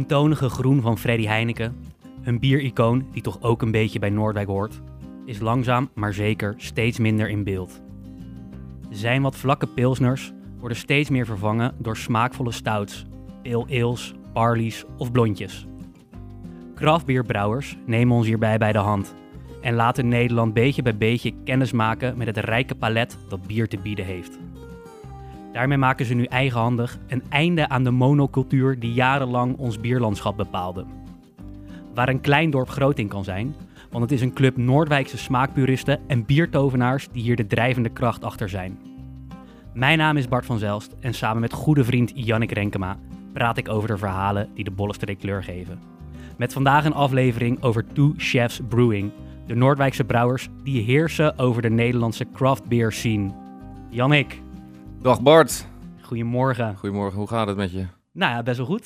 eentonige groen van Freddy Heineken, een biericoon die toch ook een beetje bij Noordwijk hoort, is langzaam maar zeker steeds minder in beeld. Zijn wat vlakke pilsners worden steeds meer vervangen door smaakvolle stouts, pale ales, barleys of blondjes. Craftbierbrouwers nemen ons hierbij bij de hand en laten Nederland beetje bij beetje kennis maken met het rijke palet dat bier te bieden heeft. Daarmee maken ze nu eigenhandig een einde aan de monocultuur die jarenlang ons bierlandschap bepaalde. Waar een klein dorp groot in kan zijn, want het is een club Noordwijkse smaakpuristen en biertovenaars die hier de drijvende kracht achter zijn. Mijn naam is Bart van Zelst en samen met goede vriend Jannik Renkema praat ik over de verhalen die de Bollenstreek kleur geven. Met vandaag een aflevering over Two Chefs Brewing, de Noordwijkse brouwers die heersen over de Nederlandse craft beer scene. Jannik, Dag Bart. goedemorgen. Goedemorgen, hoe gaat het met je? Nou ja, best wel goed.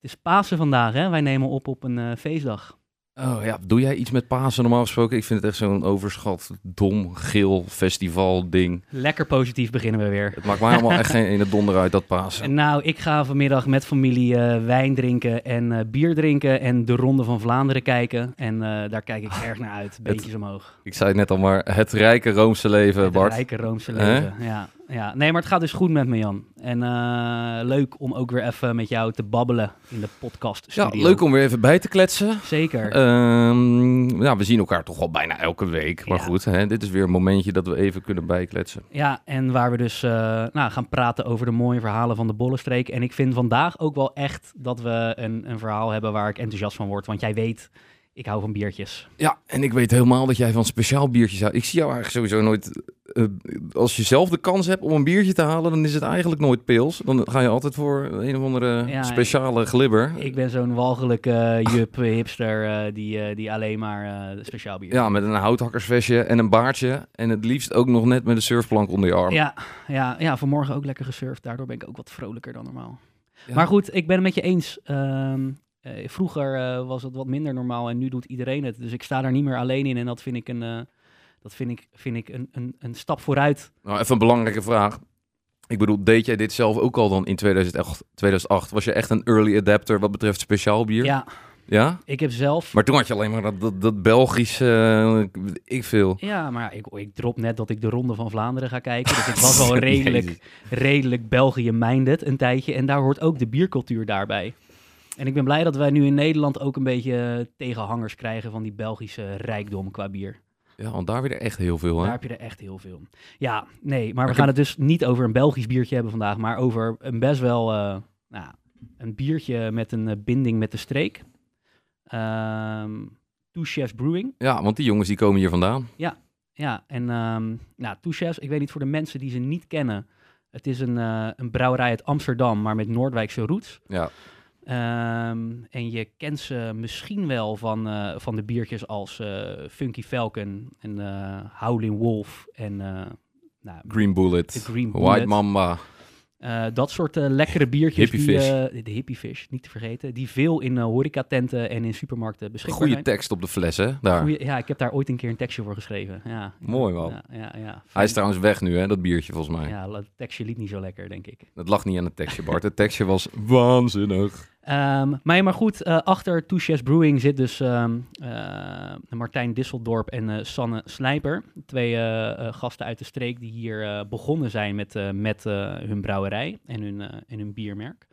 Het is Pasen vandaag, hè? Wij nemen op op een eh, feestdag. Oh ja, doe jij iets met Pasen normaal gesproken? Ik vind het echt zo'n overschat, dom, geel festival ding. Lekker positief beginnen we weer. Het maakt mij allemaal echt geen ene donder uit dat Pasen. En Nou, ik ga vanmiddag met familie eh, wijn drinken en eh, bier drinken en de Ronde van Vlaanderen kijken. En daar kijk ik erg naar uit. Beentjes omhoog. Ik zei het net al maar, het rijke Roomse leven, Het Bart. rijke Roomse leven. Ja, ja. Nee, maar het gaat dus goed met me, Jan. En eh, leuk om ook weer even met jou te babbelen in de podcast Ja, leuk om weer even bij te kletsen. Zeker. Ehm, ja, we zien elkaar toch wel bijna elke week. Maar Ja. goed, hè, dit is weer een momentje dat we even kunnen bijkletsen. Ja, en waar we dus eh, nou, gaan praten over de mooie verhalen van de Bollenstreek. En ik vind vandaag ook wel echt dat we een, een verhaal hebben waar ik enthousiast van word. Want jij weet, ik hou van biertjes. Ja, en ik weet helemaal dat jij van speciaal biertjes houdt. Ik zie jou eigenlijk sowieso nooit... eh, als je zelf de kans hebt om een biertje te halen, dan is het eigenlijk nooit pils. Dan ga je altijd voor een of andere Ja, speciale glibber. Ik ben zo'n walgelijke eh, jup eh, hipster die, die alleen maar speciaal bier Ja, met een houthakkersvestje en een baardje. En het liefst ook nog net met een surfplank onder je arm. Ja, ja, ja, vanmorgen ook lekker gesurfd. Daardoor ben ik ook wat vrolijker dan normaal. Ja. Maar goed, ik ben het met je eens. Ehm, eh, vroeger eh, was het wat minder normaal en nu doet iedereen het. Dus ik sta daar niet meer alleen in en dat vind ik een, eh, dat vind ik, vind ik een, een, een stap vooruit. Nou, even een belangrijke vraag. Ik bedoel, deed jij dit zelf ook al dan in 2008? 2008? Was je echt een early adapter wat betreft speciaal bier? Ja, Ja? ik heb zelf... Maar toen had je alleen maar dat, dat, dat Belgische, ik veel. Ja, maar ik, ik drop net dat ik de Ronde van Vlaanderen ga kijken. Dus ik was wel redelijk, redelijk België-minded een tijdje. En daar hoort ook de biercultuur daarbij. En ik ben blij dat wij nu in Nederland ook een beetje tegenhangers krijgen van die Belgische rijkdom qua bier. Ja, want daar weer echt heel veel, hè? Daar heb je er echt heel veel. Ja, nee, maar we ik gaan heb- het dus niet over een Belgisch biertje hebben vandaag, maar over een best wel eh, nou, een biertje met een eh, binding met de streek. Ehm Two Chefs Brewing. Ja, want die jongens die komen hier vandaan. Ja, en ehm nou, Two Chefs, ik weet niet voor de mensen die ze niet kennen. Het is een, eh, een brouwerij uit Amsterdam, maar met Noordwijkse roots. Ja, Ehm, en je kent ze misschien wel van, eh, van de biertjes als eh, Funky Falcon en eh Howling Wolf en nou, Green Bullet, Green White Bullet. Mamba. Eh, dat soort eh, lekkere biertjes. Die, eh, de hippie fish, niet te vergeten. Die veel in horecatenten en in supermarkten beschikbaar Goede zijn. tekst op de fles, hè? Daar. Goeie- ja, ik heb daar ooit een keer een tekstje voor geschreven. Ja, Mooi, man. Ja, ja, ja. Hij is trouwens weg nu, hè? Dat biertje, volgens mij. Ja, het tekstje liet niet zo lekker, denk ik. Dat lag niet aan het tekstje, Bart. Het tekstje was waanzinnig. Ehm, maar, maar goed, eh, achter Two Chefs Brewing zit dus ehm, eh, Martijn Disseldorp en eh, Sanne Slijper. Twee gasten uit de streek die hier begonnen zijn met, met hun brouwerij en hun, en hun biermerk.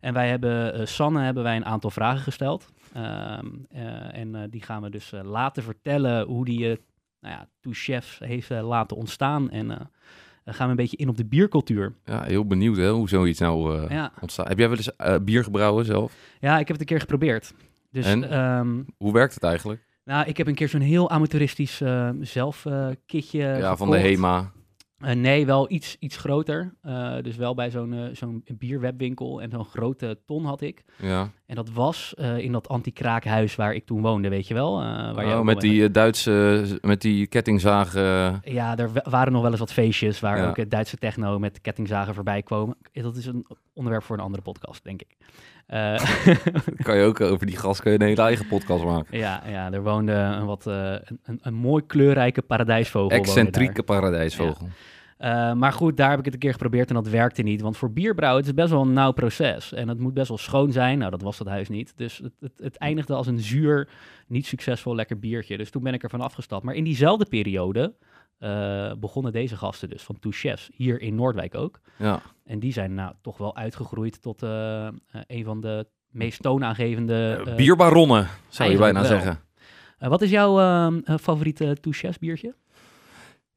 En wij hebben, Sanne hebben wij een aantal vragen gesteld. Ehm, eh, en die gaan we dus laten vertellen hoe die nou ja, heeft laten ontstaan. En dan gaan we een beetje in op de biercultuur. Ja, heel benieuwd, hè? Hoe zoiets nou Ja. ontstaat. Heb jij wel eens eh, bier gebrouwen zelf? ja, ik heb het een keer geprobeerd. Dus En? ehm, Hoe werkt het eigenlijk? Nou, ik heb een keer zo'n heel amateuristisch eh zelf kitje ja, van de. HEMA. Eh, nee, wel iets, iets groter. Eh, dus wel bij zo'n eh, zo'n bierwebwinkel. En zo'n grote ton had ik. Ja. En dat was in dat anti-kraakhuis waar ik toen woonde, weet je wel. waar Oh, met die Duitse, met die kettingzagen. Ja, er wa- waren nog wel eens wat feestjes waar Ja. ook het Duitse techno met kettingzagen voorbij kwamen. Dat is een onderwerp voor een andere podcast, denk ik. Eh, kan je ook over die gast kan je een hele eigen podcast maken. ja, ja, er woonde een, wat, eh, een, een, een mooi kleurrijke paradijsvogel. Excentrieke paradijsvogel. Eh, maar goed, daar heb ik het een keer geprobeerd en dat werkte niet. Want voor bierbrouwen het is best wel een nauw proces. En het moet best wel schoon zijn. Nou, dat was dat huis niet. Dus het, het, het eindigde als een zuur, niet succesvol lekker biertje. Dus toen ben ik ervan afgestapt. Maar in diezelfde periode eh, begonnen deze gasten dus van Two Chefs. Hier in Noordwijk ook. Ja. En die zijn nou toch wel uitgegroeid tot eh, eh, een van de meest toonaangevende... Bierbaronnen, zou je bijna wel. zeggen. wat is jouw ehm, eh, favoriete Two Chefs biertje?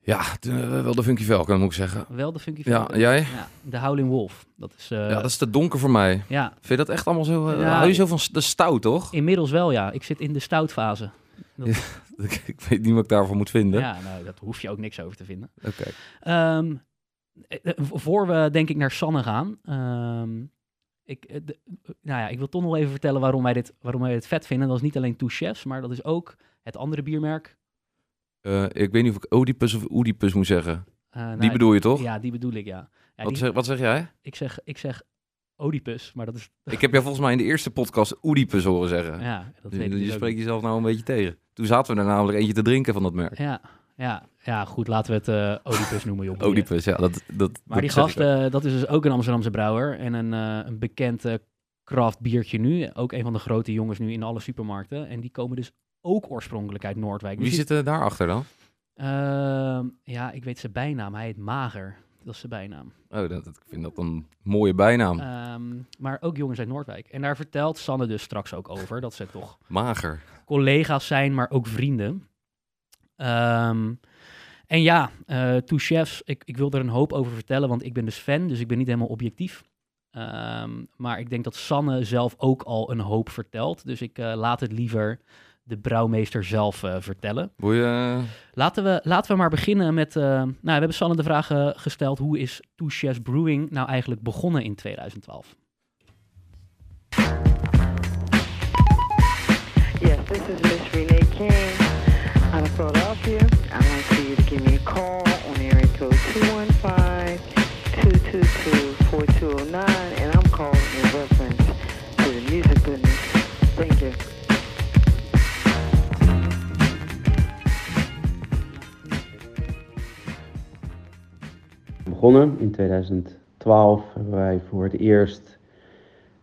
Ja, eh, wel de Funky Falcon, moet ik zeggen. Wel de Funky Ja, Falcon? jij? Ja, de Howling Wolf. Dat is... ja, dat is te donker voor mij. ja, Vind je dat echt allemaal zo... Ja, hou je zo van de stout, toch? inmiddels wel ja. Ik zit in de stoutfase. ik weet niet wat ik daarvoor moet vinden. Ja, nou, daar hoef je ook niks over te vinden. Oké. Ehm, eh, eh, voor we denk ik naar Sanne gaan. ehm, ik, eh, de- nou ja, ik wil toch nog even vertellen waarom wij dit, waarom wij dit vet vinden. Dat is niet alleen Two Chefs, maar dat is ook het andere biermerk. Ik weet niet of ik Oedipus of Oedipus moet zeggen. Eh, nou, Die bedoel je toch? Ja, die bedoel ik, ja. ja wat, die- zeg, wat zeg jij? ik, zeg, ik zeg Oedipus, maar dat is... Ik heb jou volgens mij in de eerste podcast Oedipus horen zeggen. Ja, dat je weet dus je ook spreekt niet. jezelf nou een beetje tegen. Toen zaten we er namelijk eentje te drinken van dat merk. Ja, ja, ja, goed, laten we het eh Oedipus noemen, joh. Oedipus, ja. Dat, dat, Maar die gast, eh, dat is dus ook een Amsterdamse brouwer en een, eh, een bekend craft biertje nu. Ook een van de grote jongens nu in alle supermarkten. En die komen dus ook oorspronkelijk uit Noordwijk. Wie Dus zit er daarachter dan? Ehm, ja, ik weet zijn bijnaam. Hij heet Mager. Dat is zijn bijnaam. Oh, dat, ik vind dat een mooie bijnaam. Ehm, maar ook jongens uit Noordwijk. En daar vertelt Sanne dus straks ook over. Dat ze toch Mager. collega's zijn, maar ook vrienden. Ehm, en ja, eh Two Chefs, ik, ik wil er een hoop over vertellen, want ik ben dus fan, dus ik ben niet helemaal objectief. Ehm, maar ik denk dat Sanne zelf ook al een hoop vertelt, dus ik eh, laat het liever de brouwmeester zelf eh, vertellen. Je... Laten we, laten we maar beginnen met, eh, nou, we hebben Sanne de vraag gesteld, hoe is Two Chefs Brewing nou eigenlijk begonnen in 2012? Yes, this is Miss Renee King out of Philadelphia. I'd like for you to give me a call on area code 215-222-4209, and I'm calling in reference to the music business. Thank you. In 2012 hebben wij voor het eerst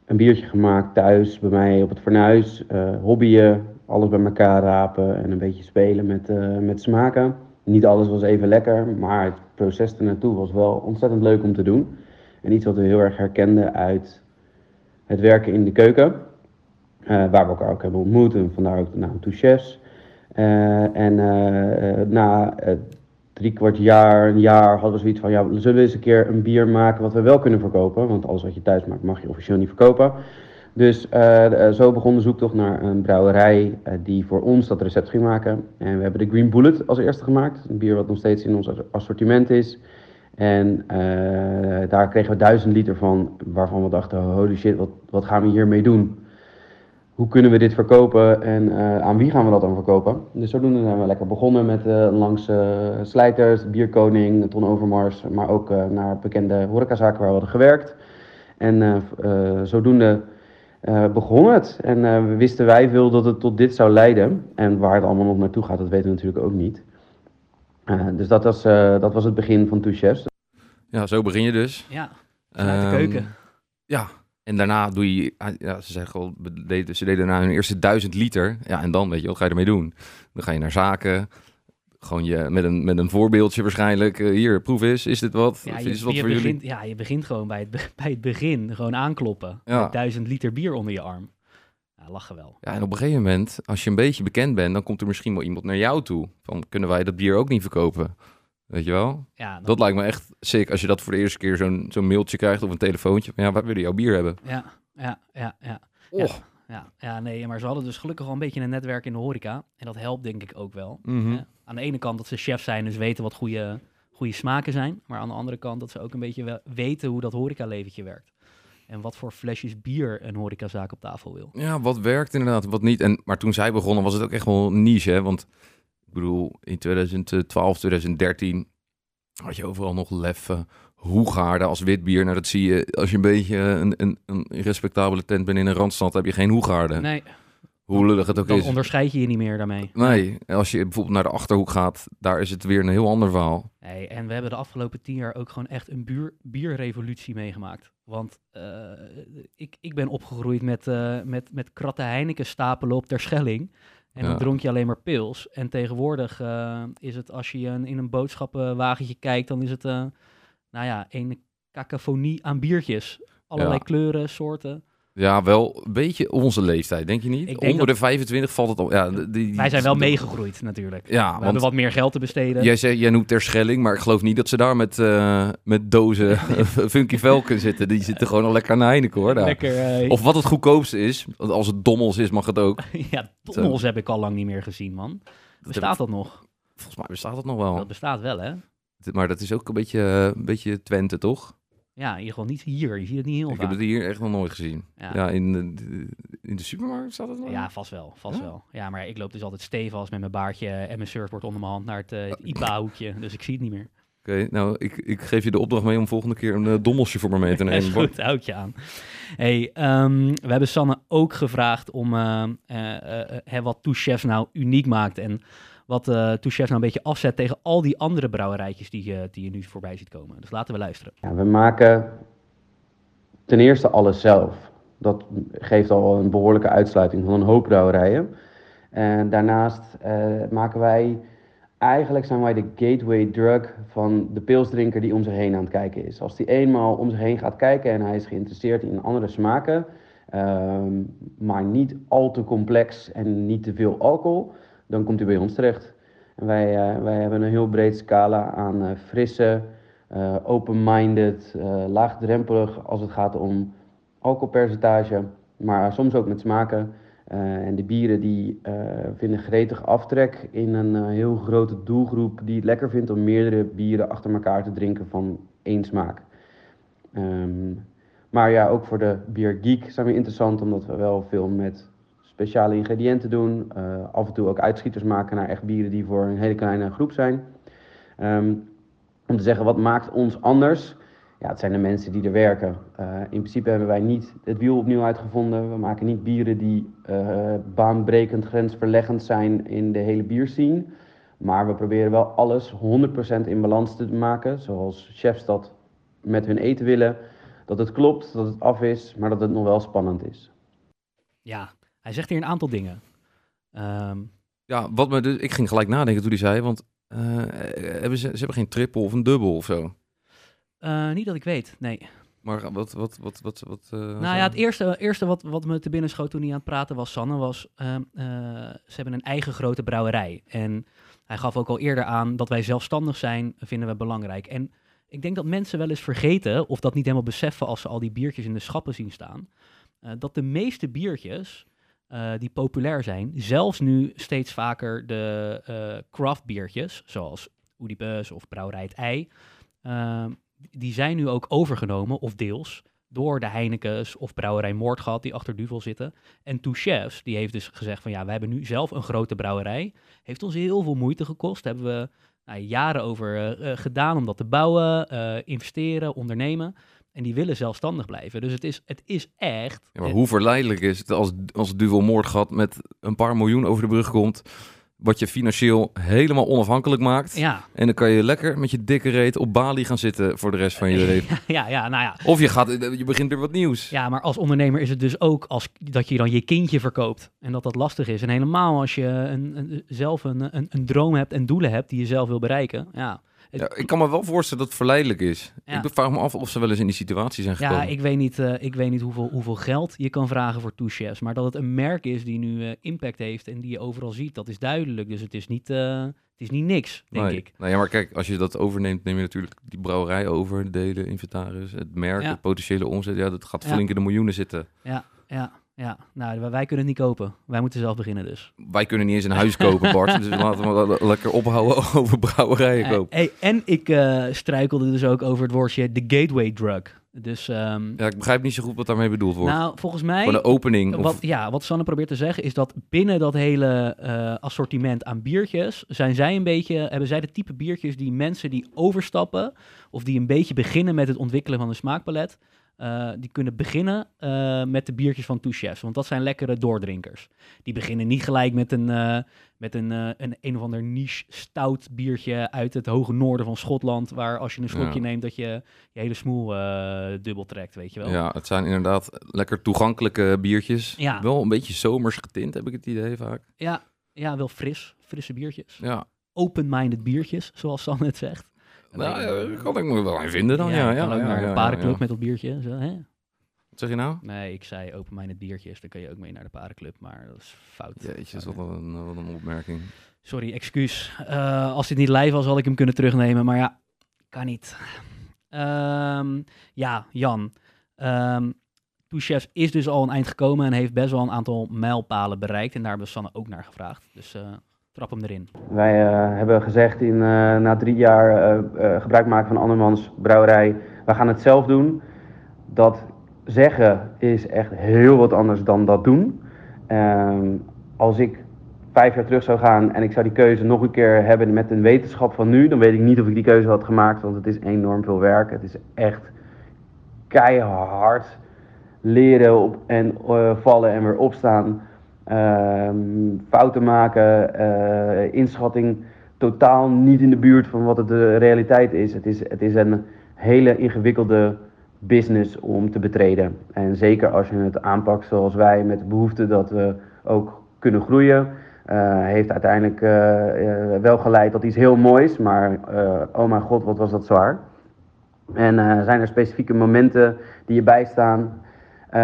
een biertje gemaakt thuis bij mij op het fornuis. eh hobbyen, alles bij elkaar rapen en een beetje spelen met, eh, met smaken. Niet alles was even lekker, maar het proces ernaartoe was wel ontzettend leuk om te doen. En iets wat we heel erg herkenden uit het werken in de keuken. eh, waar we elkaar ook hebben ontmoet en vandaar ook de naam. Eh, en eh, na drie kwart jaar, een jaar, hadden we zoiets van, ja, zullen we eens een keer een bier maken wat we wel kunnen verkopen? Want alles wat je thuis maakt mag je officieel niet verkopen. Dus eh, eh, zo begon de zoektocht naar een brouwerij eh, die voor ons dat recept ging maken. En we hebben de Green Bullet als eerste gemaakt. Een bier wat nog steeds in ons assortiment is. En daar kregen we duizend liter van, waarvan we dachten, holy shit, wat, wat gaan we hiermee doen? Hoe kunnen we dit verkopen en eh, aan wie gaan we dat dan verkopen? Dus zodoende zijn we lekker begonnen met eh, langs eh, Slijters, Bierkoning, Ton Overmars, maar ook eh, naar bekende horecazaken waar we hadden gewerkt. En eh, eh, zodoende eh, begon het. En eh, we wisten wij veel dat het tot dit zou leiden. En waar het allemaal nog naartoe gaat, dat weten we natuurlijk ook niet. Eh, dus dat was, eh, dat was het begin van Two Chefs. Ja, zo begin je dus. Ja, vanuit de Ehm, keuken. Ja, en daarna doe je, ah, ja, ze zeggen al, deden- ze deden daarna hun eerste duizend liter. Ja, en dan weet je, wat ga je ermee doen? Dan ga je naar zaken, gewoon je, met, een, met een voorbeeldje waarschijnlijk. eh, hier, proef eens, is dit wat? Ja je, is wat je voor begint, jullie? ja, je begint gewoon bij het, be- bij het begin. Gewoon aankloppen. Ja. Met duizend liter bier onder je arm. Ja, lachen wel. Ja, en op een gegeven moment, als je een beetje bekend bent, dan komt er misschien wel iemand naar jou toe. Van, kunnen wij dat bier ook niet verkopen? Weet je wel? Ja, dan- Dat lijkt me echt sick als je dat voor de eerste keer zo'n zo'n mailtje krijgt of een telefoontje. Van, ja, wij willen jouw bier hebben. ja, ja, ja, ja. Oh. Ja, ja, ja, nee, maar ze hadden dus gelukkig wel een beetje een netwerk in de horeca. En dat helpt denk ik ook wel. Hè? Aan de ene kant dat ze chef zijn, dus weten wat goede, goede smaken zijn. Maar aan de andere kant dat ze ook een beetje weten hoe dat horecaleventje werkt. En wat voor flesjes bier een horecazaak op tafel wil. Ja, wat werkt inderdaad, wat niet. En, maar toen zij begonnen was het ook echt wel niche, hè? Want ik bedoel, in 2012, 2013 had je overal nog leffen, hoegaarden als wit bier. Nou, dat zie je als je een beetje een, een, een respectabele tent bent in een randstad, heb je geen hoegaarden. Nee, Hoe lullig het ook Dan is. onderscheid je je niet meer daarmee. Nee, als je bijvoorbeeld naar de Achterhoek gaat, daar is het weer een heel ander verhaal. Nee, en we hebben de afgelopen tien jaar ook gewoon echt een buur, bierrevolutie meegemaakt. Want eh, ik, ik ben opgegroeid met, eh, met, met kratten Heineken stapelen op Terschelling. En dan dronk je alleen maar pils. En tegenwoordig eh, is het, als je een, in een boodschappenwagentje kijkt, dan is het, eh, nou ja, een cacophonie aan biertjes. Allerlei Ja. kleuren, soorten. Ja, wel een beetje onze leeftijd, denk je niet? Denk Onder dat- de 25 valt het al. Ja, die- die- Wij zijn wel meegegroeid natuurlijk. Ja, we want hebben wat meer geld te besteden. jij, zei, jij noemt ter Schelling, maar ik geloof niet dat ze daar met, eh, met dozen Funky Velken zitten. Die zitten gewoon al lekker aan de Heineken hoor. Lekker. eh, Of wat het goedkoopste is, want als het dommels is mag het ook. ja, Tommels heb ik al lang niet meer gezien, man. Bestaat dat nog? Volgens mij bestaat het nog wel. Dat bestaat wel, hè? Maar dat is ook een beetje, eh, een beetje Twente, toch? Ja, in ieder geval niet hier. Je ziet het niet heel Ik vaak. heb het hier echt nog nooit gezien. Ja. Ja, in, de, in de supermarkt staat het nog? Ja, vast wel, vast Ja? wel. Ja, maar ik loop dus altijd stevast met mijn baardje en mijn surfboard onder mijn hand naar het, het IPA-hoekje. Dus ik zie het niet meer. Oké, nou, ik, ik geef je de opdracht mee om volgende keer een eh, dommelsje voor me mee te Is nemen. goed, houd je aan. Hey, ehm, we hebben Sanne ook gevraagd om eh, wat Two Chefs nou uniek maakt. En wat Chefs nou een beetje afzet tegen al die andere brouwerijtjes die, je- die nu voorbij ziet komen. Dus laten we luisteren. Ja, we maken ten eerste alles zelf. Dat geeft al een behoorlijke uitsluiting van een hoop brouwerijen. En daarnaast eh, maken wij, eigenlijk zijn wij de gateway drug van de pilsdrinker die om zich heen aan het kijken is. Als die eenmaal om zich heen gaat kijken en hij is geïnteresseerd in andere smaken, ehm, maar niet al te complex en niet te veel alcohol, dan komt hij bij ons terecht. En wij, eh, wij hebben een heel breed scala aan eh, frisse, eh, open-minded, laagdrempelig als het gaat om alcoholpercentage, maar soms ook met smaken. En de bieren die vinden gretig aftrek in een heel grote doelgroep die het lekker vindt om meerdere bieren achter elkaar te drinken van één smaak. Ehm, maar ja, ook voor de biergeek zijn we interessant omdat we wel veel met speciale ingrediënten doen. eh, af en toe ook uitschieters maken naar echt bieren die voor een hele kleine groep zijn. Ehm, om te zeggen, wat maakt ons anders? Ja, het zijn de mensen die er werken. Eh, in principe hebben wij niet het wiel opnieuw uitgevonden. We maken niet bieren die eh, baanbrekend, grensverleggend zijn in de hele bierscene. Maar we proberen wel alles 100% in balans te maken. Zoals chefs dat met hun eten willen. Dat het klopt, dat het af is, maar dat het nog wel spannend is. Ja, hij zegt hier een aantal dingen. Ehm, Ja, wat me dus, ik ging gelijk nadenken toen hij zei, want eh, hebben ze, ze hebben geen triple of een dubbel of zo. eh, niet dat ik weet, nee. Maar wat, wat, wat, wat, wat eh, Nou ja, het eerste, eerste wat, wat me te binnen schoot toen hij aan het praten was, Sanne, was... ehm, eh, ze hebben een eigen grote brouwerij. En hij gaf ook al eerder aan dat wij zelfstandig zijn, vinden we belangrijk. En ik denk dat mensen wel eens vergeten, of dat niet helemaal beseffen als ze al die biertjes in de schappen zien staan, dat de meeste biertjes eh, die populair zijn, zelfs nu steeds vaker de eh craft biertjes, zoals Oedipus of Brouwerij het Ei, ehm, die zijn nu ook overgenomen, of deels, door de Heinekens of Brouwerij Moordgat die achter Duvel zitten. En Two Chefs, die heeft dus gezegd van ja, we hebben nu zelf een grote brouwerij. Heeft ons heel veel moeite gekost. Hebben we nou, jaren over eh, eh, gedaan om dat te bouwen, eh, investeren, ondernemen. En die willen zelfstandig blijven. Dus het is, het is echt... Ja, maar hoe verleidelijk is het als, als Duvel Moordgat met een paar miljoen over de brug komt, wat je financieel helemaal onafhankelijk maakt. Ja, En dan kan je lekker met je dikke reet op Bali gaan zitten voor de rest van je leven. ja, ja, nou ja. Of je, gaat, je begint weer wat nieuws. Ja, maar als ondernemer is het dus ook als, dat je dan je kindje verkoopt. En dat dat lastig is. En helemaal als je een, een, zelf een, een, een droom hebt en doelen hebt die je zelf wil bereiken. Ja, Ja, ik kan me wel voorstellen dat het verleidelijk is. Ja. Ik vraag me af of ze wel eens in die situatie zijn gekomen. Ja, ik weet niet, eh, ik weet niet hoeveel, hoeveel geld je kan vragen voor Two Chefs. Maar dat het een merk is die nu eh, impact heeft en die je overal ziet, dat is duidelijk. Dus het is niet, eh, het is niet niks, denk nee. ik. Nou ja, maar kijk, als je dat overneemt, neem je natuurlijk die brouwerij over, de delen, inventaris, het merk, Ja. het potentiële omzet. Ja, dat gaat flink in de miljoenen zitten. Ja, ja, ja. Nou, wij- kunnen het niet kopen. Wij moeten zelf beginnen dus. Wij kunnen niet eens een huis kopen, Bart. dus laten we lekker ophouden over brouwerijen Eh, kopen. hey, en ik eh, struikelde dus ook over het woordje de gateway drug. Dus ehm, Ja, ik begrijp niet zo goed wat daarmee bedoeld wordt. nou, volgens mij... Gewoon een opening. Of, Wat, ja, wat Sanne probeert te zeggen is dat binnen dat hele eh, assortiment aan biertjes zijn zij een beetje, hebben zij de type biertjes die mensen die overstappen of die een beetje beginnen met het ontwikkelen van een smaakpalet, eh, die kunnen beginnen eh, met de biertjes van Two Chefs. Want dat zijn lekkere doordrinkers. Die beginnen niet gelijk met een, eh, met een, een een of ander niche stout biertje uit het hoge noorden van Schotland. Waar als je een slokje Ja. neemt dat je je hele smoel dubbel trekt, weet je wel. Ja, het zijn inderdaad lekker toegankelijke biertjes. Ja. Wel een beetje zomers getint, heb ik het idee vaak. Ja, ja, wel fris. Frisse biertjes. Ja, Open-minded biertjes, zoals San het zegt. Nou, ja, kan ik me wel in vinden dan. Ja, ja, ja, naar ja, de ja, parenclub ja. met dat biertje. Zo, hè? Wat zeg je nou? Nee, ik zei open-minded biertjes. Dan kan je ook mee naar de parenclub, maar dat is fout. Jeetje, dat is wel een, wat een opmerking. Sorry, excuus. Eh, als dit niet live was, had ik hem kunnen terugnemen. Maar ja, kan niet. Ehm, ja, Jan. Chefs is dus al een eind gekomen en heeft best wel een aantal mijlpalen bereikt. En daar hebben we Sanne ook naar gevraagd. Dus eh, trap erin. Wij eh, hebben gezegd in, eh, na drie jaar eh, gebruik maken van andermans brouwerij, we gaan het zelf doen. Dat zeggen is echt heel wat anders dan dat doen. Ehm, als ik vijf jaar terug zou gaan en ik zou die keuze nog een keer hebben met een wetenschap van nu, dan weet ik niet of ik die keuze had gemaakt, want het is enorm veel werk. Het is echt keihard leren op en vallen en weer opstaan. Ehm, fouten maken, eh, inschatting totaal niet in de buurt van wat het de realiteit is. Het is, het is een hele ingewikkelde business om te betreden. En zeker als je het aanpakt zoals wij, met de behoefte dat we ook kunnen groeien, eh, heeft uiteindelijk eh, wel geleid tot iets heel moois. Maar oh mijn god, wat was dat zwaar. En zijn er specifieke momenten die je bijstaan? Eh,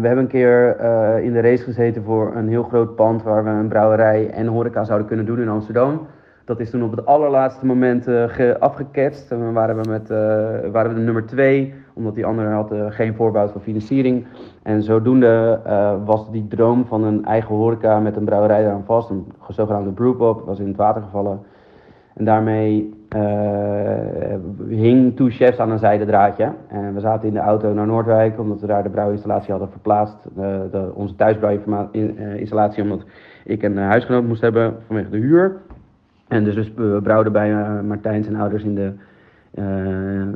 we hebben een keer eh, in de race gezeten voor een heel groot pand waar we een brouwerij en horeca zouden kunnen doen in Amsterdam. Dat is toen op het allerlaatste moment eh, ge- afgeketst. En waren we, met, eh, waren we de nummer twee, omdat die andere had eh, geen voorbouw van financiering. En zodoende eh, was die droom van een eigen horeca met een brouwerij eraan vast, een zogenaamde brewpub, was in het water gevallen. En daarmee eh, hing Two Chefs aan een zijdendraadje. En we zaten in de auto naar Noordwijk, omdat we daar de brouwinstallatie hadden verplaatst. de, onze thuisbrouwinstallatie, omdat ik een huisgenoot moest hebben vanwege de huur. En dus we brouwden bij eh, Martijn zijn ouders in de, eh,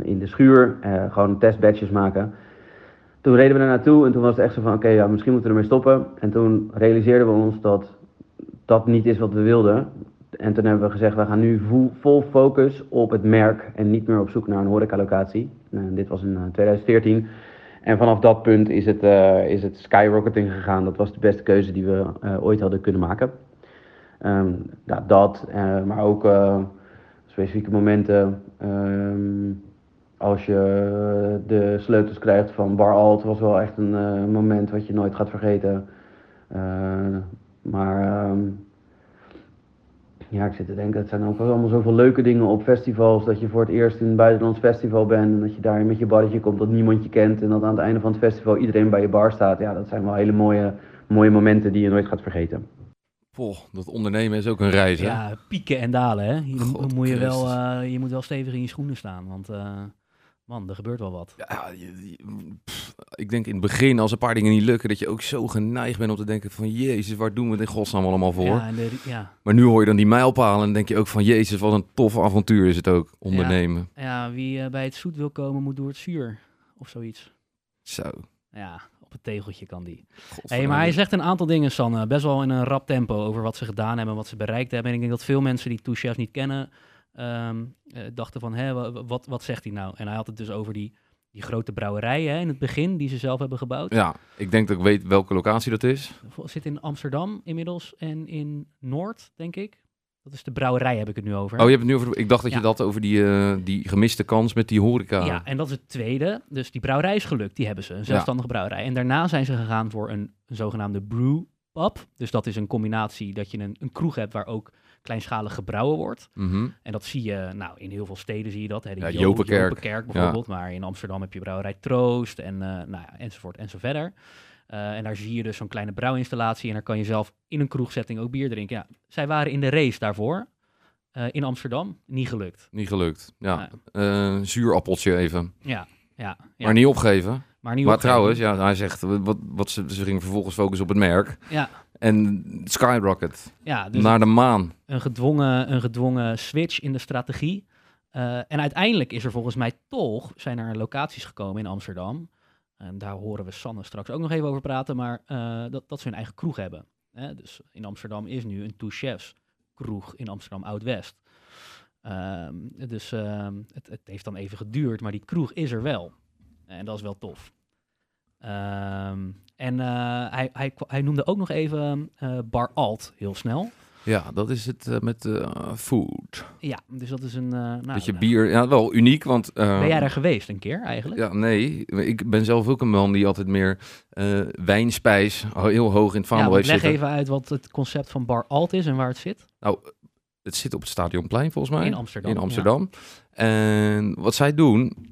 in de schuur. gewoon testbatches maken. Toen reden we er naartoe en toen was het echt zo van, oké, ja, misschien moeten we ermee stoppen. En toen realiseerden we ons dat dat niet is wat we wilden. En toen hebben we gezegd, we gaan nu vo- vol focus op het merk en niet meer op zoek naar een horecalocatie. En dit was in eh, 2014. En vanaf dat punt is het, eh, is het skyrocketing gegaan. Dat was de beste keuze die we eh, ooit hadden kunnen maken. Ehm, ja, dat, eh, maar ook eh, specifieke momenten. ehm, als je de sleutels krijgt van Bar Alt, was wel echt een eh, moment wat je nooit gaat vergeten. Eh, maar ehm, ja, ik zit te denken, het zijn ook wel allemaal zoveel leuke dingen op festivals. Dat je voor het eerst in een buitenlands festival bent en dat je daar met je barretje komt dat niemand je kent. En dat aan het einde van het festival iedereen bij je bar staat. Ja, dat zijn wel hele mooie, mooie momenten die je nooit gaat vergeten. Poh, dat ondernemen is ook een reis, hè? Ja, pieken en dalen, hè. Je, moet je, wel, eh, je moet wel stevig in je schoenen staan, want eh, man, er gebeurt wel wat. Ja, je- je- pff, ik denk in het begin, als een paar dingen niet lukken, dat je ook zo geneigd bent om te denken van, jezus, waar doen we in godsnaam allemaal voor? Ja, de, ja, Maar nu hoor je dan die mijlpalen en denk je ook van, jezus, wat een tof avontuur is het ook, ondernemen. ja, wie eh, bij het zoet wil komen, moet door het vuur, of zoiets. Zo. Ja, op het tegeltje kan die. Hey, maar hij zegt een aantal dingen, Sanne, best wel in een rap tempo over wat ze gedaan hebben, wat ze bereikt hebben. En ik denk dat veel mensen die Two Chefs niet kennen, ehm, eh, dachten van, hè, wa- wat, wat zegt hij nou? En hij had het dus over die, die grote brouwerijen in het begin, die ze zelf hebben gebouwd. Ja, ik denk dat ik weet welke locatie dat is. Zit in Amsterdam inmiddels en in Noord, denk ik. Dat is de brouwerij, heb ik het nu over. Oh, je hebt het nu over, ik dacht dat je dat over die, eh, die gemiste kans met die horeca. Ja, en dat is het tweede. Dus die brouwerij is gelukt, die hebben ze. Een zelfstandige brouwerij. En daarna zijn ze gegaan voor een, een zogenaamde brewpub. Dus dat is een combinatie dat je een, een kroeg hebt waar ook kleinschalig gebrouwen wordt. Mhm. En dat zie je, nou, in heel veel steden zie je dat. Hè. De Ja, Jo- Jopenkerk. Jopenkerk bijvoorbeeld. Maar in Amsterdam heb je brouwerij Troost en eh, nou ja, enzovoort en zo verder. Eh, en daar zie je dus zo'n kleine brouwinstallatie en daar kan je zelf in een kroegsetting ook bier drinken. Ja, zij waren in de race daarvoor eh, in Amsterdam. Niet gelukt. Niet gelukt. Ja. Eh, zuurappeltje even. Ja, ja. ja. Maar niet opgeven. Maar, niet maar opgeven. trouwens, ja, hij zegt, wat, wat ze, ze gingen vervolgens focussen op het merk. Ja, En skyrocket, ja dus naar de maan. een, gedwongen, een gedwongen switch in de strategie. Eh, en uiteindelijk is er volgens mij toch, zijn er locaties gekomen in Amsterdam, En daar horen we Sanne straks ook nog even over praten, maar eh, dat, dat ze hun eigen kroeg hebben. Hè? Dus in Amsterdam is nu een Two Chefs kroeg in Amsterdam Oud-West. Ehm, dus ehm, het, het heeft dan even geduurd, maar die kroeg is er wel. En dat is wel tof. Ehm, en eh, hij, hij, kwa- hij noemde ook nog even eh, Bar Alt heel snel. Ja, dat is het eh, met eh, food. Ja, dus dat is een... eh, nou, dat je bier, ja, wel uniek, want... Ben jij daar geweest een keer eigenlijk? Ja, nee. Ik ben zelf ook een man die altijd meer wijnspijs heel hoog in het Ja, vaandel heeft leg zitten. even uit wat het concept van Bar Alt is en waar het zit. Nou, het zit op het Stadionplein volgens mij. In Amsterdam, In Amsterdam. En wat zij doen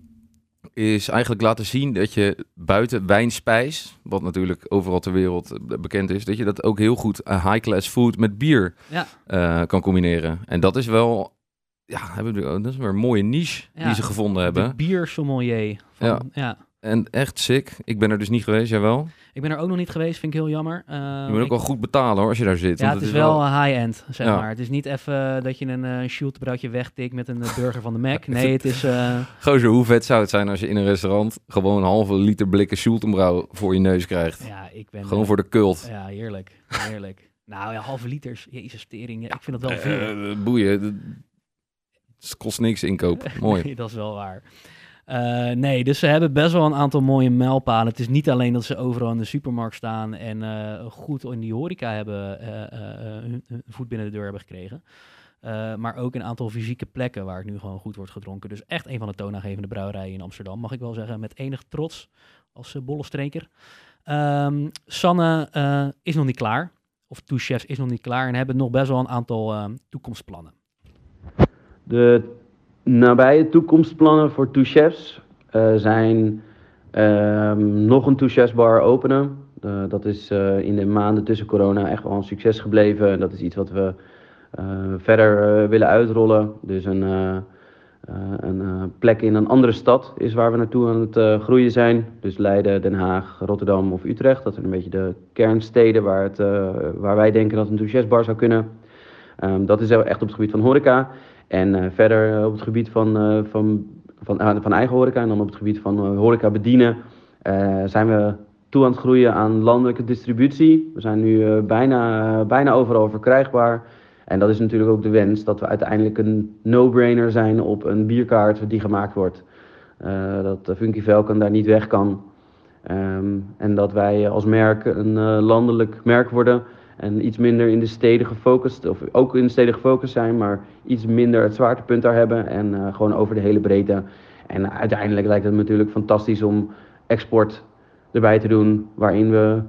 is eigenlijk laten zien dat je buiten wijnspijs, wat natuurlijk overal ter wereld eh, bekend is, dat je dat ook heel goed eh, high-class food met bier Ja. eh, kan combineren. En dat is wel, ja, hebben we, dat is weer een mooie niche Ja, die ze gevonden De hebben. biersommelier. Van, Ja. ja. En echt sick. Ik ben er dus niet geweest, jij wel? Ik ben er ook nog niet geweest, vind ik heel jammer. Eh, Je moet ook wel goed betalen hoor, als je daar zit. Ja, want het is wel high-end, zeg Ja. maar. Het is niet even dat je een uh, wegtikt met een eh, burger van de Mac. Nee, het is... eh, Gozer, hoe vet zou het zijn als je in een restaurant gewoon een halve liter blikken Schultenbrouw voor je neus krijgt? ja, ik ben... Gewoon eh, voor de cult. Ja, heerlijk. Heerlijk. nou ja, halve liters. Jezus, tering. Ja, ik vind dat wel veel. Eh, boeien. Het kost niks inkoop. Mooi. Nee, dat is wel waar. Eh, nee, dus ze hebben best wel een aantal mooie mijlpalen. Het is niet alleen dat ze overal in de supermarkt staan en eh, goed in die horeca hebben, eh, hun, voet binnen de deur hebben gekregen. Maar ook een aantal fysieke plekken waar het nu gewoon goed wordt gedronken. Dus echt een van de toonaangevende brouwerijen in Amsterdam, mag ik wel zeggen, met enig trots als uh, bollestreker. Ehm, Sanne is nog niet klaar, of Two Chefs is nog niet klaar en hebben nog best wel een aantal eh, toekomstplannen. De nabije toekomstplannen voor Two eh, zijn ehm, nog een Two Chefs bar openen. Eh, dat is eh, in de maanden tussen corona echt wel een succes gebleven. En dat is iets wat we verder willen uitrollen. Dus een, een plek in een andere stad is waar we naartoe aan het groeien zijn. Dus Leiden, Den Haag, Rotterdam of Utrecht. Dat zijn een beetje de kernsteden waar, het, waar wij denken dat een Two Chefs bar zou kunnen. Ehm, dat is echt op het gebied van horeca. En uh, verder uh, op het gebied van, uh, van, van, van eigen horeca en dan op het gebied van horeca bedienen zijn we toe aan het groeien aan landelijke distributie. We zijn nu bijna, bijna overal verkrijgbaar. En dat is natuurlijk ook de wens dat we uiteindelijk een no-brainer zijn op een bierkaart die gemaakt wordt. Dat Funky Velken daar niet weg kan. Um, en dat wij als merk een landelijk merk worden. En iets minder in de steden gefocust, of ook in de steden gefocust zijn, maar iets minder het zwaartepunt daar hebben. En uh, gewoon over de hele breedte. En uiteindelijk lijkt het natuurlijk fantastisch om export erbij te doen, waarin we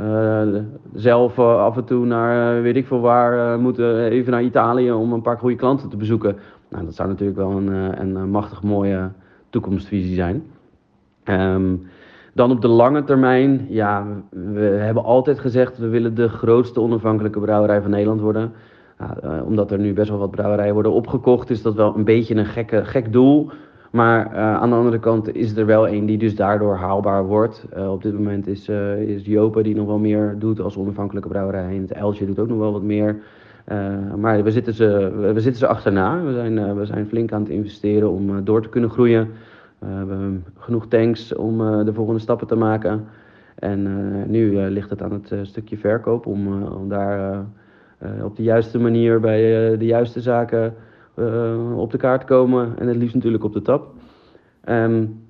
uh, zelf uh, af en toe naar weet ik veel waar moeten, even naar Italië om een paar goede klanten te bezoeken. Nou, dat zou natuurlijk wel een, een machtig mooie toekomstvisie zijn. Um, dan op de lange termijn, ja, we hebben altijd gezegd we willen de grootste onafhankelijke brouwerij van Nederland worden. Uh, omdat er nu best wel wat brouwerijen worden opgekocht, is dat wel een beetje een gekke, gek doel. Maar uh, aan de andere kant is er wel een die dus daardoor haalbaar wordt. Uh, op dit moment is, is Jopen die nog wel meer doet als onafhankelijke brouwerij. En het Eltje doet ook nog wel wat meer. maar we zitten, ze, we zitten ze achterna. We zijn, we zijn flink aan het investeren om door te kunnen groeien. We hebben genoeg tanks om uh, de volgende stappen te maken. En uh, nu uh, ligt het aan het stukje verkoop om, om daar op de juiste manier bij de juiste zaken op de kaart te komen. En het liefst natuurlijk op de tap. Um,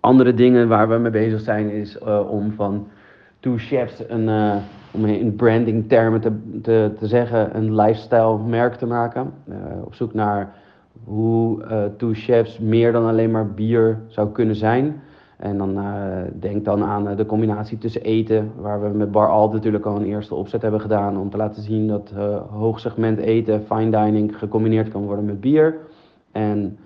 andere dingen waar we mee bezig zijn is om van Two Chefs een, om in branding termen te, te, te zeggen, een lifestyle merk te maken. op zoek naar hoe uh, Two Chefs meer dan alleen maar bier zou kunnen zijn. En dan uh, denk dan aan uh, de combinatie tussen eten, waar we met Bar Alt natuurlijk al een eerste opzet hebben gedaan om te laten zien dat hoogsegment eten, fine dining, gecombineerd kan worden met bier. En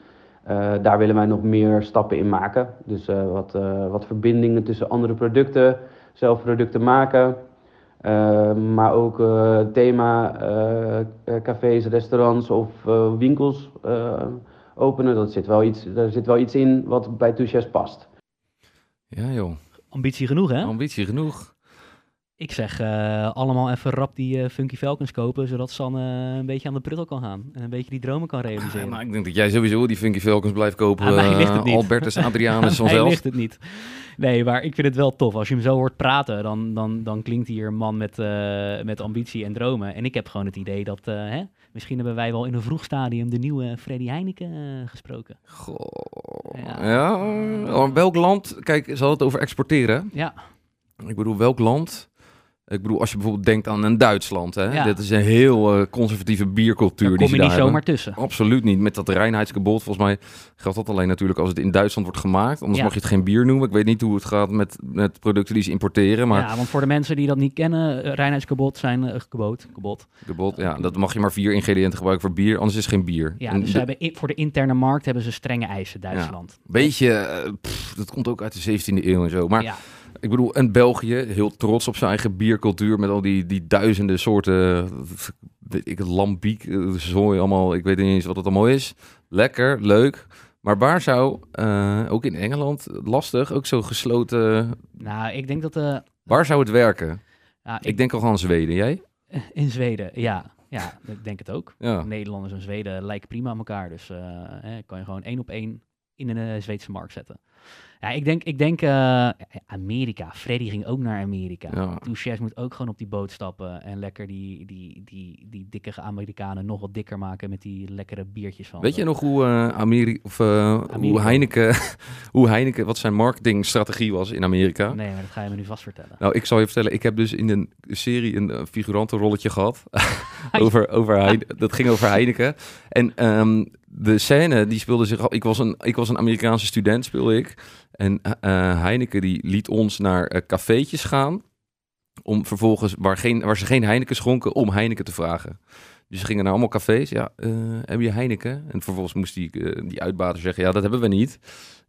daar willen wij nog meer stappen in maken. Dus wat, wat verbindingen tussen andere producten, zelf producten maken. Uh, maar ook uh, thema uh, cafés, restaurants of winkels openen. Dat zit wel iets, daar zit wel iets in wat bij Two Chefs past. Ja joh. Ambitie genoeg hè? Ambitie genoeg. Ik zeg eh, allemaal even rap die eh, Funky Falcons kopen, zodat Sanne een beetje aan de pruttel kan gaan. En een beetje die dromen kan Ja, realiseren. maar ik denk dat jij sowieso die Funky Falcons blijft kopen. Aan mij ligt het eh, niet. Albertus Adrianus Aan mij vanzelf. ligt het niet. Nee, maar ik vind het wel tof. Als je hem zo hoort praten, dan, dan, dan klinkt hij hier een man met, eh, met ambitie en dromen. En ik heb gewoon het idee dat, eh, hè, misschien hebben wij wel in een vroeg stadium de nieuwe Freddy Heineken eh, gesproken. Goh. Ja. Ja. Oh, welk land? Kijk, ze hadden het over exporteren. Ja, Ik bedoel, welk land? Ik bedoel, als je bijvoorbeeld denkt aan een Duitsland. Hè? Ja. Dit is een heel eh, conservatieve biercultuur daar die kom ze je daar niet zomaar hebben. tussen. Absoluut niet. Met dat reinheidsgebod, volgens mij geldt dat alleen natuurlijk als het in Duitsland wordt gemaakt. Anders Ja. mag je het geen bier noemen. Ik weet niet hoe het gaat met, met producten die ze importeren. Maar Ja, want voor de mensen die dat niet kennen, uh, reinheidskabot zijn uh, gebod, kabot. gebod, ja, dat mag je maar vier ingrediënten gebruiken voor bier, anders is het geen bier. Ja, En dus ze de- hebben voor de interne markt hebben ze strenge eisen, Duitsland. beetje, eh, pff, dat komt ook uit de 17e eeuw en zo. Maar Ik bedoel, en België, heel trots op zijn eigen biercultuur met al die, die duizenden soorten, weet ik, het lambiek, eh, zooi allemaal, ik weet niet eens wat het allemaal is. Lekker, leuk. Maar waar zou, eh, ook in Engeland, lastig, ook zo gesloten, nou, ik denk dat... eh waar zou het werken? Ik denk al aan Zweden, jij? In Zweden, ja. Ja, ik denk het ook. Ja. Nederlanders en Zweden lijken prima aan elkaar. Dus eh, kan je gewoon één op één in een Zweedse markt zetten. Ja, ik denk, ik denk eh, Amerika. Freddy ging ook naar Amerika. Ja. Touchés moet ook gewoon op die boot stappen en lekker die, die, die, die dikke Amerikanen nog wat dikker maken met die lekkere biertjes van. Weet je nog hoe, eh Ameri of, eh, hoe. Heineken, hoe Heineken, wat zijn marketingstrategie was in Amerika? Nee, maar dat ga je me nu vast vertellen. Nou, ik zal je vertellen, ik heb dus in een serie een figurantenrolletje gehad. over, over Heine- dat ging over Heineken. En ehm, de scène, die speelde zich al... Ik was een, ik was een Amerikaanse student, speelde ik. En eh, Heineken, die liet ons naar eh, cafeetjes gaan... om vervolgens, waar, geen, waar ze geen Heineken schonken, om Heineken te vragen. Dus ze gingen naar allemaal cafés. Ja, eh, heb je Heineken? En vervolgens moest die, eh, die uitbater zeggen, ja, dat hebben we niet.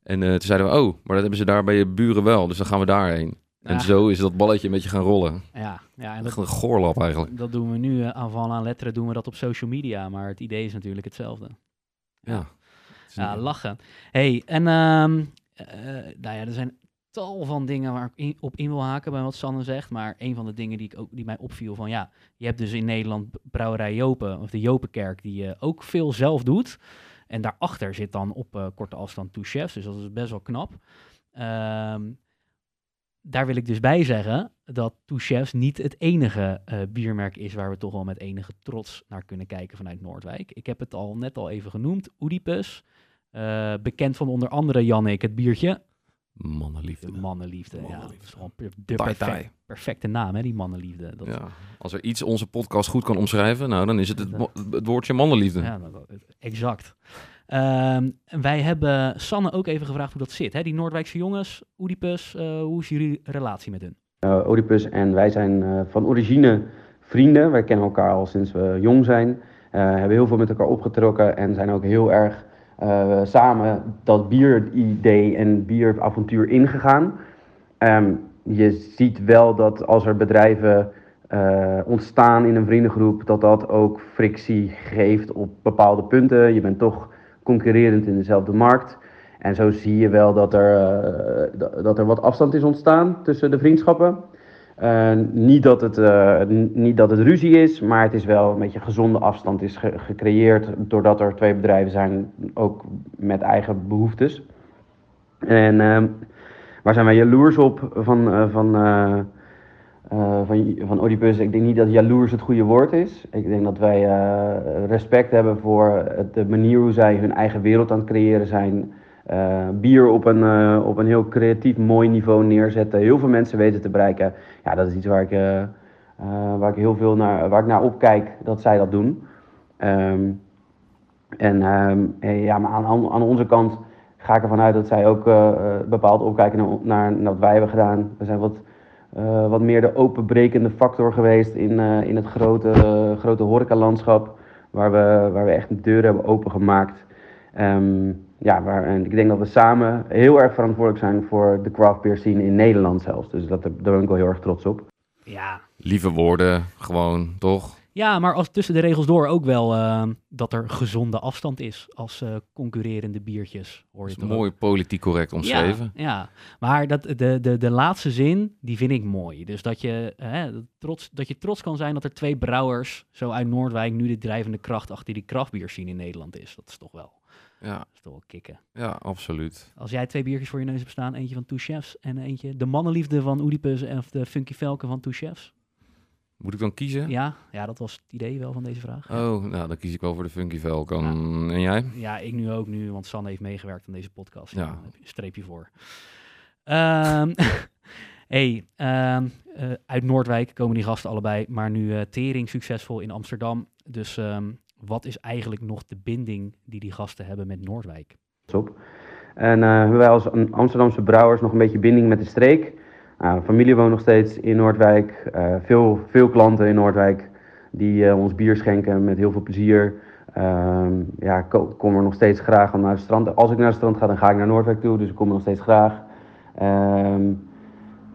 En eh, toen zeiden we, oh, maar dat hebben ze daar bij je buren wel. Dus dan gaan we daarheen. En zo is dat balletje een beetje gaan rollen. Ja, ja en dat, een goorlap eigenlijk. dat doen we nu uh, aan van aan letteren doen we dat op social media. Maar het idee is natuurlijk hetzelfde. Ja. Ja, lachen. hey, en eh, nou ja, er zijn tal van dingen waar ik in- op in wil haken bij wat Sanne zegt. Maar een van de dingen die, ik ook, die mij opviel van ja, je hebt dus in Nederland brouwerij Jopen, of de Jopenkerk, die eh, ook veel zelf doet. En daarachter zit dan op eh, korte afstand Two Chefs, dus dat is best wel knap. Ehm, daar wil ik dus bij zeggen dat Two Chefs niet het enige eh, biermerk is waar we toch wel met enige trots naar kunnen kijken vanuit Noordwijk. Ik heb het al net al even genoemd, Oedipus. Eh, bekend van onder andere Jannik, het biertje. Mannenliefde. De mannenliefde. Ja, dat is gewoon de perfect- perfecte naam, hè, die mannenliefde. Dat, Ja. Als er iets onze podcast goed kan omschrijven, nou, dan is het het, het woordje mannenliefde. Ja, dat- exact. Ehm, wij hebben Sanne ook even gevraagd hoe dat zit. Hè? Die Noordwijkse jongens, Oedipus, eh, hoe is jullie relatie met hun? Eh, Oedipus en wij zijn eh, van origine vrienden. Wij kennen elkaar al sinds we jong zijn. Hebben heel veel met elkaar opgetrokken en zijn ook heel erg samen dat bieridee en bieravontuur ingegaan. Ehm, je ziet wel dat als er bedrijven ontstaan in een vriendengroep, dat dat ook frictie geeft op bepaalde punten. Je bent toch concurrerend in dezelfde markt. En zo zie je wel dat er, eh, dat- er wat afstand is ontstaan tussen de vriendschappen. Eh, niet, dat het, eh, niet dat het ruzie is, maar het is wel een beetje gezonde afstand is ge- gecreëerd doordat er twee bedrijven zijn, ook met eigen behoeftes. En ehm, waar zijn wij jaloers op van, van, eh, van, van Oedipus? Ik denk niet dat jaloers het goede woord is. Ik denk dat wij eh, respect hebben voor de manier hoe zij hun eigen wereld aan het creëren zijn. Eh, bier op een, op een heel creatief, mooi niveau neerzetten. Heel veel mensen weten te bereiken. Ja, dat is iets waar ik, waar ik heel veel naar, waar ik naar opkijk dat zij dat doen. Ehm, en ehm, eh, ja, maar aan, aan onze kant ga ik ervan uit dat zij ook bepaald opkijken naar, naar wat wij hebben gedaan. We zijn wat, eh, wat meer de openbrekende factor geweest in, eh, in het grote, eh, grote horecalandschap. Waar we, waar we echt de deuren hebben opengemaakt. Ehm, ja, waar, en ik denk dat we samen heel erg verantwoordelijk zijn voor de craft beer scene in Nederland zelfs. Dus dat, daar ben ik wel heel erg trots op. Ja, Lieve woorden, gewoon, toch? Ja, maar als tussen de regels door ook wel ehm, dat er gezonde afstand is als eh, concurrerende biertjes. Hoor Dat je is ook? mooi politiek correct omschreven. Ja, ja. maar dat, de, de, de laatste zin, die vind ik mooi. Dus dat je, hè, trots, dat je trots kan zijn dat er twee brouwers zo uit Noordwijk nu de drijvende kracht achter die krachtbier zien in Nederland is. Dat is toch wel, Ja, dat is toch wel kicken. ja, absoluut. Als jij twee biertjes voor je neus hebt staan, eentje van Two Chefs en eentje de mannenliefde van Oedipus en of de Funky Velken van Two Chefs. Moet ik dan kiezen? Ja, ja, dat was het idee wel van deze vraag. Oh, nou, dan kies ik wel voor de Funky Falcon. En jij? Ja, ik nu ook nu, want Sanne heeft meegewerkt aan deze podcast. Ja. Dan heb je een streepje voor. Ehm, hey, ehm, eh, uit Noordwijk komen die gasten allebei, maar nu eh, tering succesvol in Amsterdam. Dus ehm, wat is eigenlijk nog de binding die die gasten hebben met Noordwijk? op. En eh, hebben wij als een Amsterdamse brouwers nog een beetje binding met de streek. Nou, familie woont nog steeds in Noordwijk. Eh, veel, veel klanten in Noordwijk die eh, ons bier schenken met heel veel plezier. Ehm, ja, ik ko- kom er nog steeds graag naar het strand. Als ik naar het strand ga, dan ga ik naar Noordwijk toe. Dus ik kom er nog steeds graag. Ehm,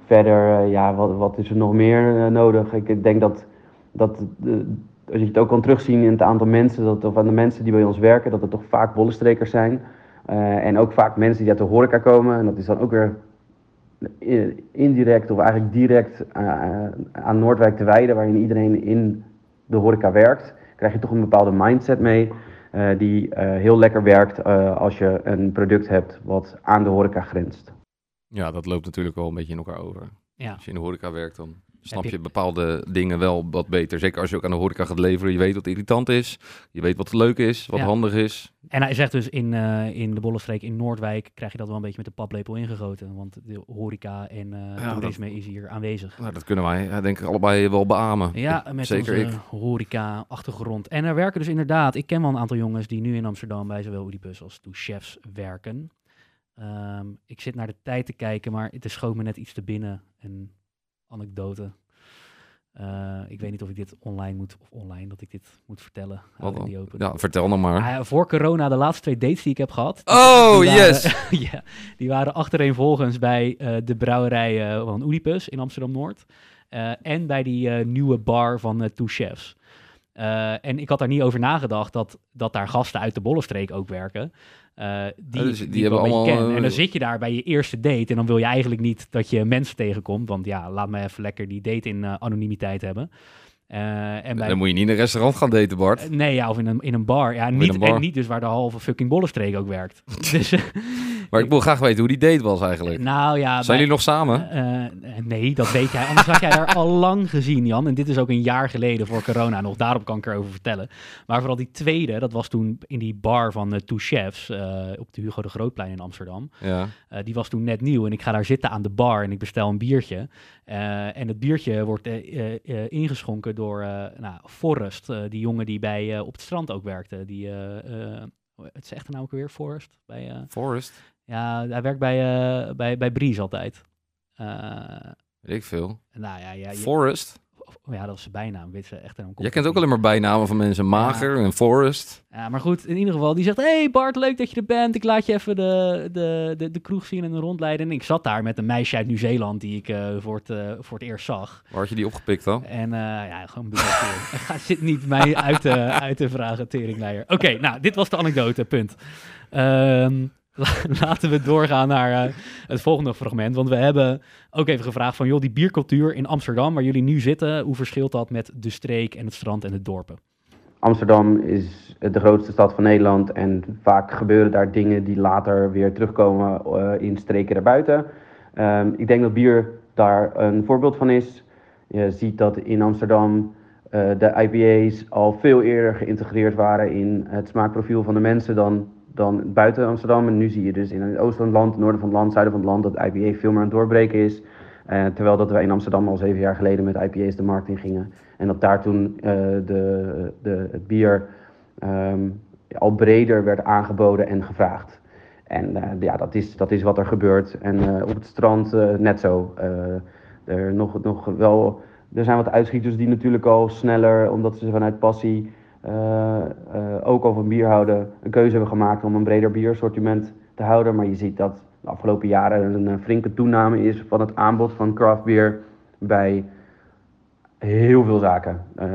verder, eh, ja, wat, wat is er nog meer eh, nodig? Ik denk dat, dat als je het ook kan terugzien in het aantal mensen, dat, of aan de mensen die bij ons werken, dat het toch vaak bollenstrekers zijn. Eh, en ook vaak mensen die uit de horeca komen. En dat is dan ook weer indirect of eigenlijk direct eh, aan Noordwijk te wijden, waarin iedereen in de horeca werkt. Krijg je toch een bepaalde mindset mee. eh, die eh, heel lekker werkt eh, als je een product hebt wat aan de horeca grenst. Ja, dat loopt natuurlijk wel een beetje in elkaar over. Ja, Als je in de horeca werkt, dan snap je- je... bepaalde dingen wel wat beter. Zeker als je ook aan de horeca gaat leveren. Je weet wat irritant is. Je weet wat leuk is, wat Ja. handig is. en hij zegt dus in, eh, in de Bollenstreek in Noordwijk krijg je dat wel een beetje met de paplepel ingegoten. Want de horeca en eh, Ja, toerisme is hier aanwezig. Nou, dat kunnen wij, ja, denk ik, allebei wel beamen. Ja, met zeker onze horeca-achtergrond. En er werken dus inderdaad, ik ken wel een aantal jongens die nu in Amsterdam bij zowel Oedipus als Chefs werken. Ehm, ik zit naar de tijd te kijken, maar het schoot me net iets te binnen. Een anekdote. Eh, ik weet niet of ik dit online moet, of online, dat ik dit moet vertellen. Wat the open. Ja, vertel dan maar. Ah, voor corona, de laatste twee dates die ik heb gehad. Oh, die waren- yes! ja, die waren achtereenvolgens bij eh, de brouwerij eh, van Oedipus in Amsterdam-Noord. en bij die nieuwe bar van Two Chefs. En ik had daar niet over nagedacht dat, dat daar gasten uit de Bollenstreek ook werken. Eh, die, dus die, hebben allemaal, ken. En dan eh, zit je daar bij je eerste date en dan wil je eigenlijk niet dat je mensen tegenkomt. Want ja, laat me even lekker die date in eh, anonimiteit hebben. En bij, Dan moet je niet in een restaurant gaan daten, Bart. Nee, ja, of in een, in een bar. Ja, niet, een bar. En niet dus waar de halve fucking bollenstreek ook werkt. dus, Maar ik wil graag weten hoe die date was eigenlijk. nou ja... Zijn bij- jullie nog samen? eh, eh, nee, dat weet jij. Anders had jij er al lang gezien, Jan. En dit is ook een jaar geleden voor corona nog. Daarop kan ik erover vertellen. Maar vooral die tweede, dat was toen in die bar van de Two Chefs... eh, op de Hugo de Grootplein in Amsterdam. Ja. Die was toen net nieuw en ik ga daar zitten aan de bar en ik bestel een biertje. En het biertje wordt ingeschonken door nou, Forrest, die jongen die bij, op het strand ook werkte. Die, eh, het zegt er nou ook weer, Forrest? Bij, eh, Forest? Ja, hij werkt bij, eh bij, bij Bries altijd. Eh, Weet ik veel. nou ja, ja, je- Forest? ja, dat was zijn bijnaam. Weet ze echt Jij kent ook alleen maar bijnamen van mensen. Mager en Forest. Ja, maar goed, in ieder geval, die zegt: Hey Bart, leuk dat je er bent. Ik laat je even de, de, de, de kroeg zien en rondleiden. En ik zat daar met een meisje uit Nieuw-Zeeland die ik eh, voor, het, voor het eerst zag. Waar had je die opgepikt dan? En ja, gewoon. Ga zit niet mij uit te, uit te vragen, teringleier. Oké, nou, dit was de anekdote, punt. Ehm, laten we doorgaan naar eh, het volgende fragment. Want we hebben ook even gevraagd van... joh, die biercultuur in Amsterdam, waar jullie nu zitten... hoe verschilt dat met de streek en het strand en de dorpen? Amsterdam is de grootste stad van Nederland en vaak gebeuren daar dingen die later weer terugkomen eh, in streken daarbuiten. Ehm, ik denk dat bier daar een voorbeeld van is. Je ziet dat in Amsterdam eh, de IPA's al veel eerder geïntegreerd waren in het smaakprofiel van de mensen dan, dan buiten Amsterdam. En nu zie je dus in het oosten van het land, noorden van het land, zuiden van het land dat IPA veel meer aan het doorbreken is. Eh, terwijl dat wij in Amsterdam al zeven jaar geleden met IPA's de markt in gingen. En dat daar toen eh, de, de, het bier ehm, al breder werd aangeboden en gevraagd. En eh, ja, dat is, dat is wat er gebeurt. En op het strand net zo. Er, nog, nog wel, er zijn wat uitschieters die natuurlijk al sneller, omdat ze vanuit passie ook al van bier houden, een keuze hebben gemaakt om een breder biersortiment te houden. Maar je ziet dat de afgelopen jaren een, eh, flinke toename is van het aanbod van craft beer bij heel veel zaken. Eh,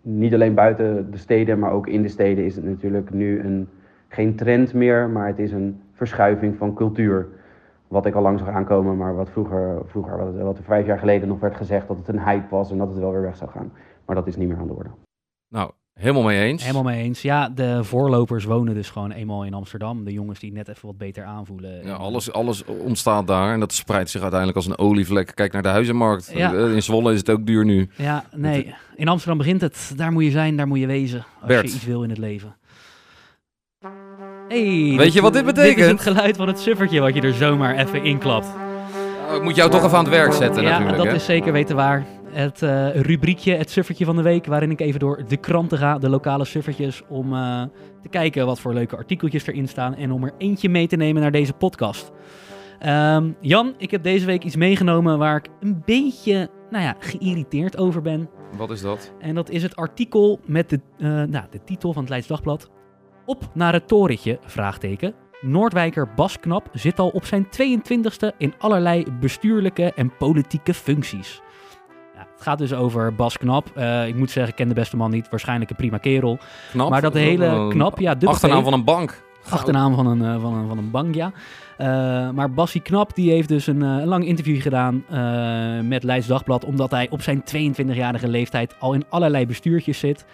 niet alleen buiten de steden, maar ook in de steden is het natuurlijk nu een, geen trend meer, maar het is een verschuiving van cultuur. Wat ik al lang zag aankomen, maar wat vroeger, vroeger wat, wat er vijf jaar geleden nog werd gezegd dat het een hype was en dat het wel weer weg zou gaan. Maar dat is niet meer aan de orde. Nou, helemaal mee eens. Helemaal mee eens. Ja, de voorlopers wonen dus gewoon eenmaal in Amsterdam. De jongens die net even wat beter aanvoelen. Ja, alles, alles ontstaat daar en dat spreidt zich uiteindelijk als een olievlek. Kijk naar de huizenmarkt. Ja. Eh, In Zwolle is het ook duur nu. Ja, nee. In Amsterdam begint het. Daar moet je zijn, daar moet je wezen. Als Bert. je iets wil in het leven. Hey, Weet je wat dit Dit is betekent? het geluid van het suffertje wat je er zomaar even inklapt. Nou, ik moet jou toch even aan het werk zetten ja, natuurlijk. dat hè? is zeker weten waar. Het eh, rubriekje, het suffertje van de week, waarin ik even door de kranten ga, de lokale suffertjes, om eh, te kijken wat voor leuke artikeltjes erin staan en om er eentje mee te nemen naar deze podcast. Ehm, Jan, ik heb deze week iets meegenomen waar ik een beetje, nou ja, geïrriteerd over ben. Wat is dat? En dat is het artikel met de, eh, nou, de titel van het Leids Dagblad. Op naar het torentje, vraagteken. Noordwijker Bas Knap zit al op zijn 22e in allerlei bestuurlijke en politieke functies. Het gaat dus over Bas Knap. Eh, ik moet zeggen, ik ken de beste man niet. Waarschijnlijk een prima kerel. Knap. Maar dat hele knap, ja, Achternaam P. van een bank. Achternaam van een, eh, van een, van een bank, ja. Eh, maar Bassie Knap die heeft dus een, lang interview gedaan met Leids Dagblad. Omdat hij op zijn 22-jarige leeftijd al in allerlei bestuurtjes zit.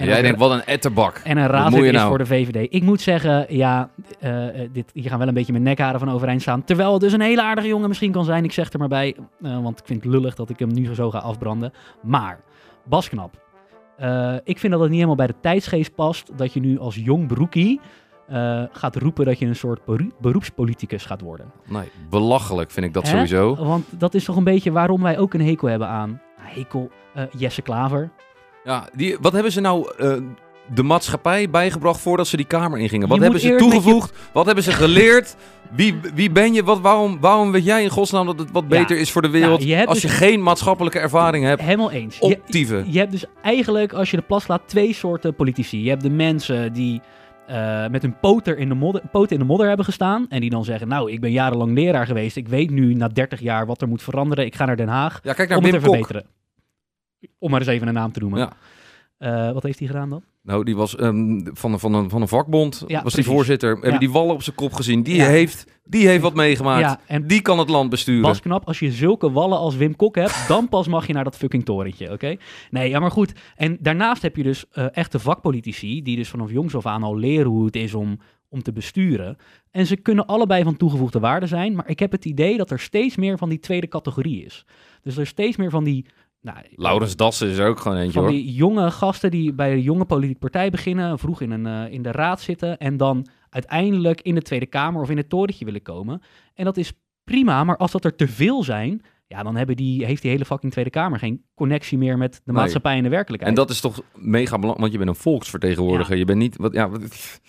En jij denkt, wat een etterbak. en een je is nou? voor de VVD. Ik moet zeggen, ja, eh, dit, hier gaan wel een beetje mijn nekharen van overeind staan. Terwijl het dus een hele aardige jongen misschien kan zijn. Ik zeg er maar bij, eh, want ik vind het lullig dat ik hem nu zo ga afbranden. Maar, Bas Knap. eh, ik vind dat het niet helemaal bij de tijdsgeest past dat je nu als jong broekie gaat roepen dat je een soort beroe- beroepspoliticus gaat worden. Nee, belachelijk vind ik dat Hè? sowieso. Want dat is toch een beetje waarom wij ook een hekel hebben aan hekel Jesse Klaver. Ja, die, wat hebben ze nou eh, de maatschappij bijgebracht voordat ze die kamer ingingen? Wat Je hebben ze je- toegevoegd? Wat hebben ze geleerd? Wie, wie ben je? Wat, waarom, waarom weet jij in godsnaam dat het wat Ja. beter is voor de wereld je als dus- je geen maatschappelijke ervaring hebt? Helemaal eens. Je- Optieven. Je hebt dus eigenlijk, als je de plas laat, twee soorten politici. Je hebt de mensen die eh, met hun poter in de modder, poten in de modder hebben gestaan. En die dan zeggen, nou, ik ben jarenlang leraar geweest. Ik weet nu na 30 jaar wat er moet veranderen. Ik ga naar Den Haag Ja, kijk naar om het te Wim Kok. verbeteren. Om maar eens even een naam te noemen. Ja. Eh, wat heeft hij gedaan dan? Nou, die was ehm, van, een- van, een, van een vakbond, Ja, was precies. die voorzitter. Hebben Ja. die wallen op zijn kop gezien? Die, Ja. heeft, die heeft wat meegemaakt. Ja, en Die kan het land besturen. Bas Knap, als je zulke wallen als Wim Kok hebt, dan pas mag je naar dat fucking torentje, oké? Nee, ja, maar goed. En daarnaast heb je dus eh, echte vakpolitici, die dus vanaf jongs af aan al leren hoe het is om, om te besturen. En ze kunnen allebei van toegevoegde waarde zijn, maar ik heb het idee dat er steeds meer van die tweede categorie is. Dus er is steeds meer van die... Nou, Laurens Dassen is er ook gewoon eentje van hoor. die jonge gasten die bij een jonge politieke partij beginnen, vroeg in, een, eh, in de raad zitten en dan uiteindelijk in de Tweede Kamer of in het torentje willen komen. En dat is prima, maar als dat er te veel zijn, ja, dan hebben die, heeft die hele fucking Tweede Kamer geen connectie meer met de Nee. maatschappij en de werkelijkheid. En dat is toch mega belangrijk, want je bent een volksvertegenwoordiger. Je bent niet, wat, ja, wat,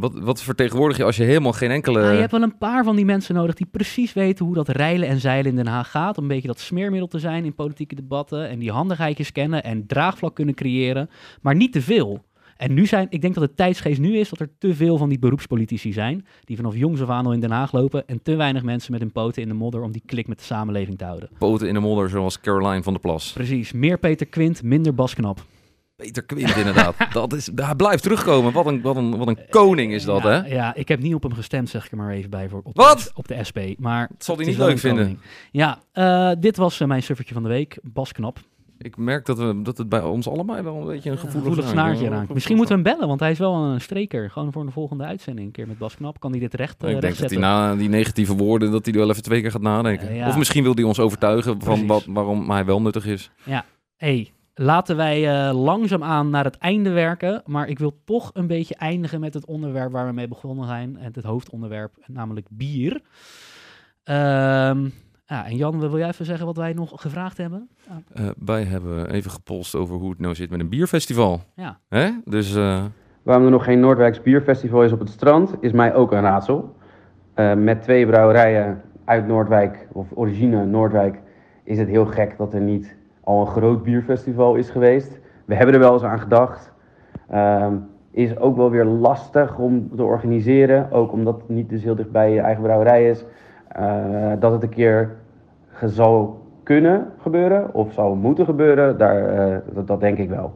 wat, wat vertegenwoordig je als je helemaal geen enkele... Ja, je hebt wel een paar van die mensen nodig die precies weten hoe dat reilen en zeilen in Den Haag gaat. Om een beetje dat smeermiddel te zijn in politieke debatten. En die handigheidjes kennen en draagvlak kunnen creëren. Maar niet te veel. En nu zijn, ik denk dat het tijdsgeest nu is dat er te veel van die beroepspolitici zijn. Die vanaf jongs af aan al in Den Haag lopen. En te weinig mensen met hun poten in de modder om die klik met de samenleving te houden. Poten in de modder, zoals Caroline van der Plas. Precies. Meer Peter Quint, minder Bas Knap. Peter Quint inderdaad. dat is, hij blijft terugkomen. Wat een, wat een, wat een koning is dat, ja, hè? Ja, ik heb niet op hem gestemd, zeg ik er maar even bij. Voor, op Wat? De, op de SP. Maar Dat zal hij niet leuk vinden. koning. Ja, eh, dit was eh, mijn suffertje van de week. Bas Knap. Ik merk dat, we, dat het bij ons allebei wel een beetje een gevoelig, gevoelig snaartje raakt. Misschien moeten we hem bellen, want hij is wel een streker. Gewoon voor de volgende uitzending. Een keer met Bas Knap kan hij dit recht, eh, Ik denk dat hij na die negatieve woorden, dat hij er wel even twee keer gaat nadenken. Ja. Of misschien wil hij ons overtuigen van wat, waarom hij wel nuttig is. hey, laten wij eh, langzaamaan naar het einde werken. Maar ik wil toch een beetje eindigen met het onderwerp waar we mee begonnen zijn. En het hoofdonderwerp, namelijk bier. Ehm, ja, en Jan, wil jij even zeggen wat wij nog gevraagd hebben? Eh, wij hebben even gepolst over hoe het nou zit met een bierfestival. Ja. Hè? Dus eh, Waarom er nog geen Noordwijks bierfestival is op het strand, is mij ook een raadsel. Eh, met twee brouwerijen uit Noordwijk, of origine Noordwijk, is het heel gek dat er niet al een groot bierfestival is geweest. We hebben er wel eens aan gedacht. Ehm, is ook wel weer lastig om te organiseren, ook omdat het niet dus heel dicht bij je eigen brouwerij is. Eh, dat het een keer zal kunnen gebeuren, of zal moeten gebeuren, daar, eh, dat, denk ik wel.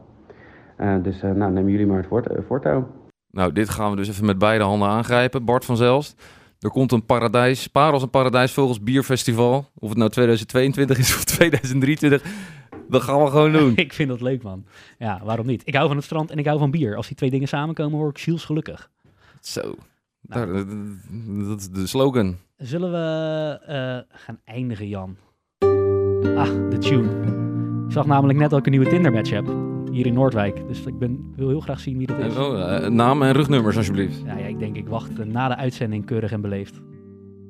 Eh, dus nou, nemen jullie maar het voort, voortouw. Nou, dit gaan we dus even met beide handen aangrijpen. Bart van. Er komt een paradijs, Parels en Paradijsvogels bierfestival. Of het nou 2022 is of 2023. Dat gaan we gewoon doen. ik vind dat leuk, man. Ja, waarom niet? Ik hou van het strand en ik hou van bier. Als die twee dingen samenkomen, word ik zielsgelukkig. Zo. Nou. Daar, dat is de slogan. Zullen we eh, gaan eindigen, Jan? Ah, de tune. Ik zag namelijk net dat ik een nieuwe Tinder-match heb. Hier in Noordwijk. Dus ik ben, wil heel graag zien wie dat is. Oh, eh, naam en rugnummers alsjeblieft. Ja, ja, ik denk ik wacht eh, na de uitzending keurig en beleefd.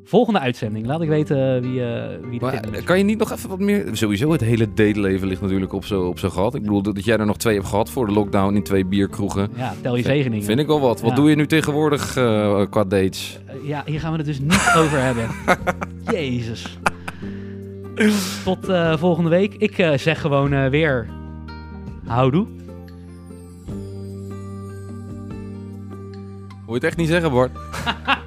Volgende uitzending. Laat ik weten wie, eh wie de Maar Tinder eh, is. kan je niet nog even wat meer... Sowieso het hele dateleven ligt natuurlijk op zo'n op zo gat. Ik bedoel dat jij er nog twee hebt gehad voor de lockdown in twee bierkroegen. Ja, tel je zegeningen. Vind ik wel wat. Wat Ja. doe je nu tegenwoordig qua dates? Ja, hier gaan we het dus niet over hebben. Jezus. Tot volgende week. Ik zeg gewoon weer... Houdoe. Moet je het echt niet zeggen, Bart?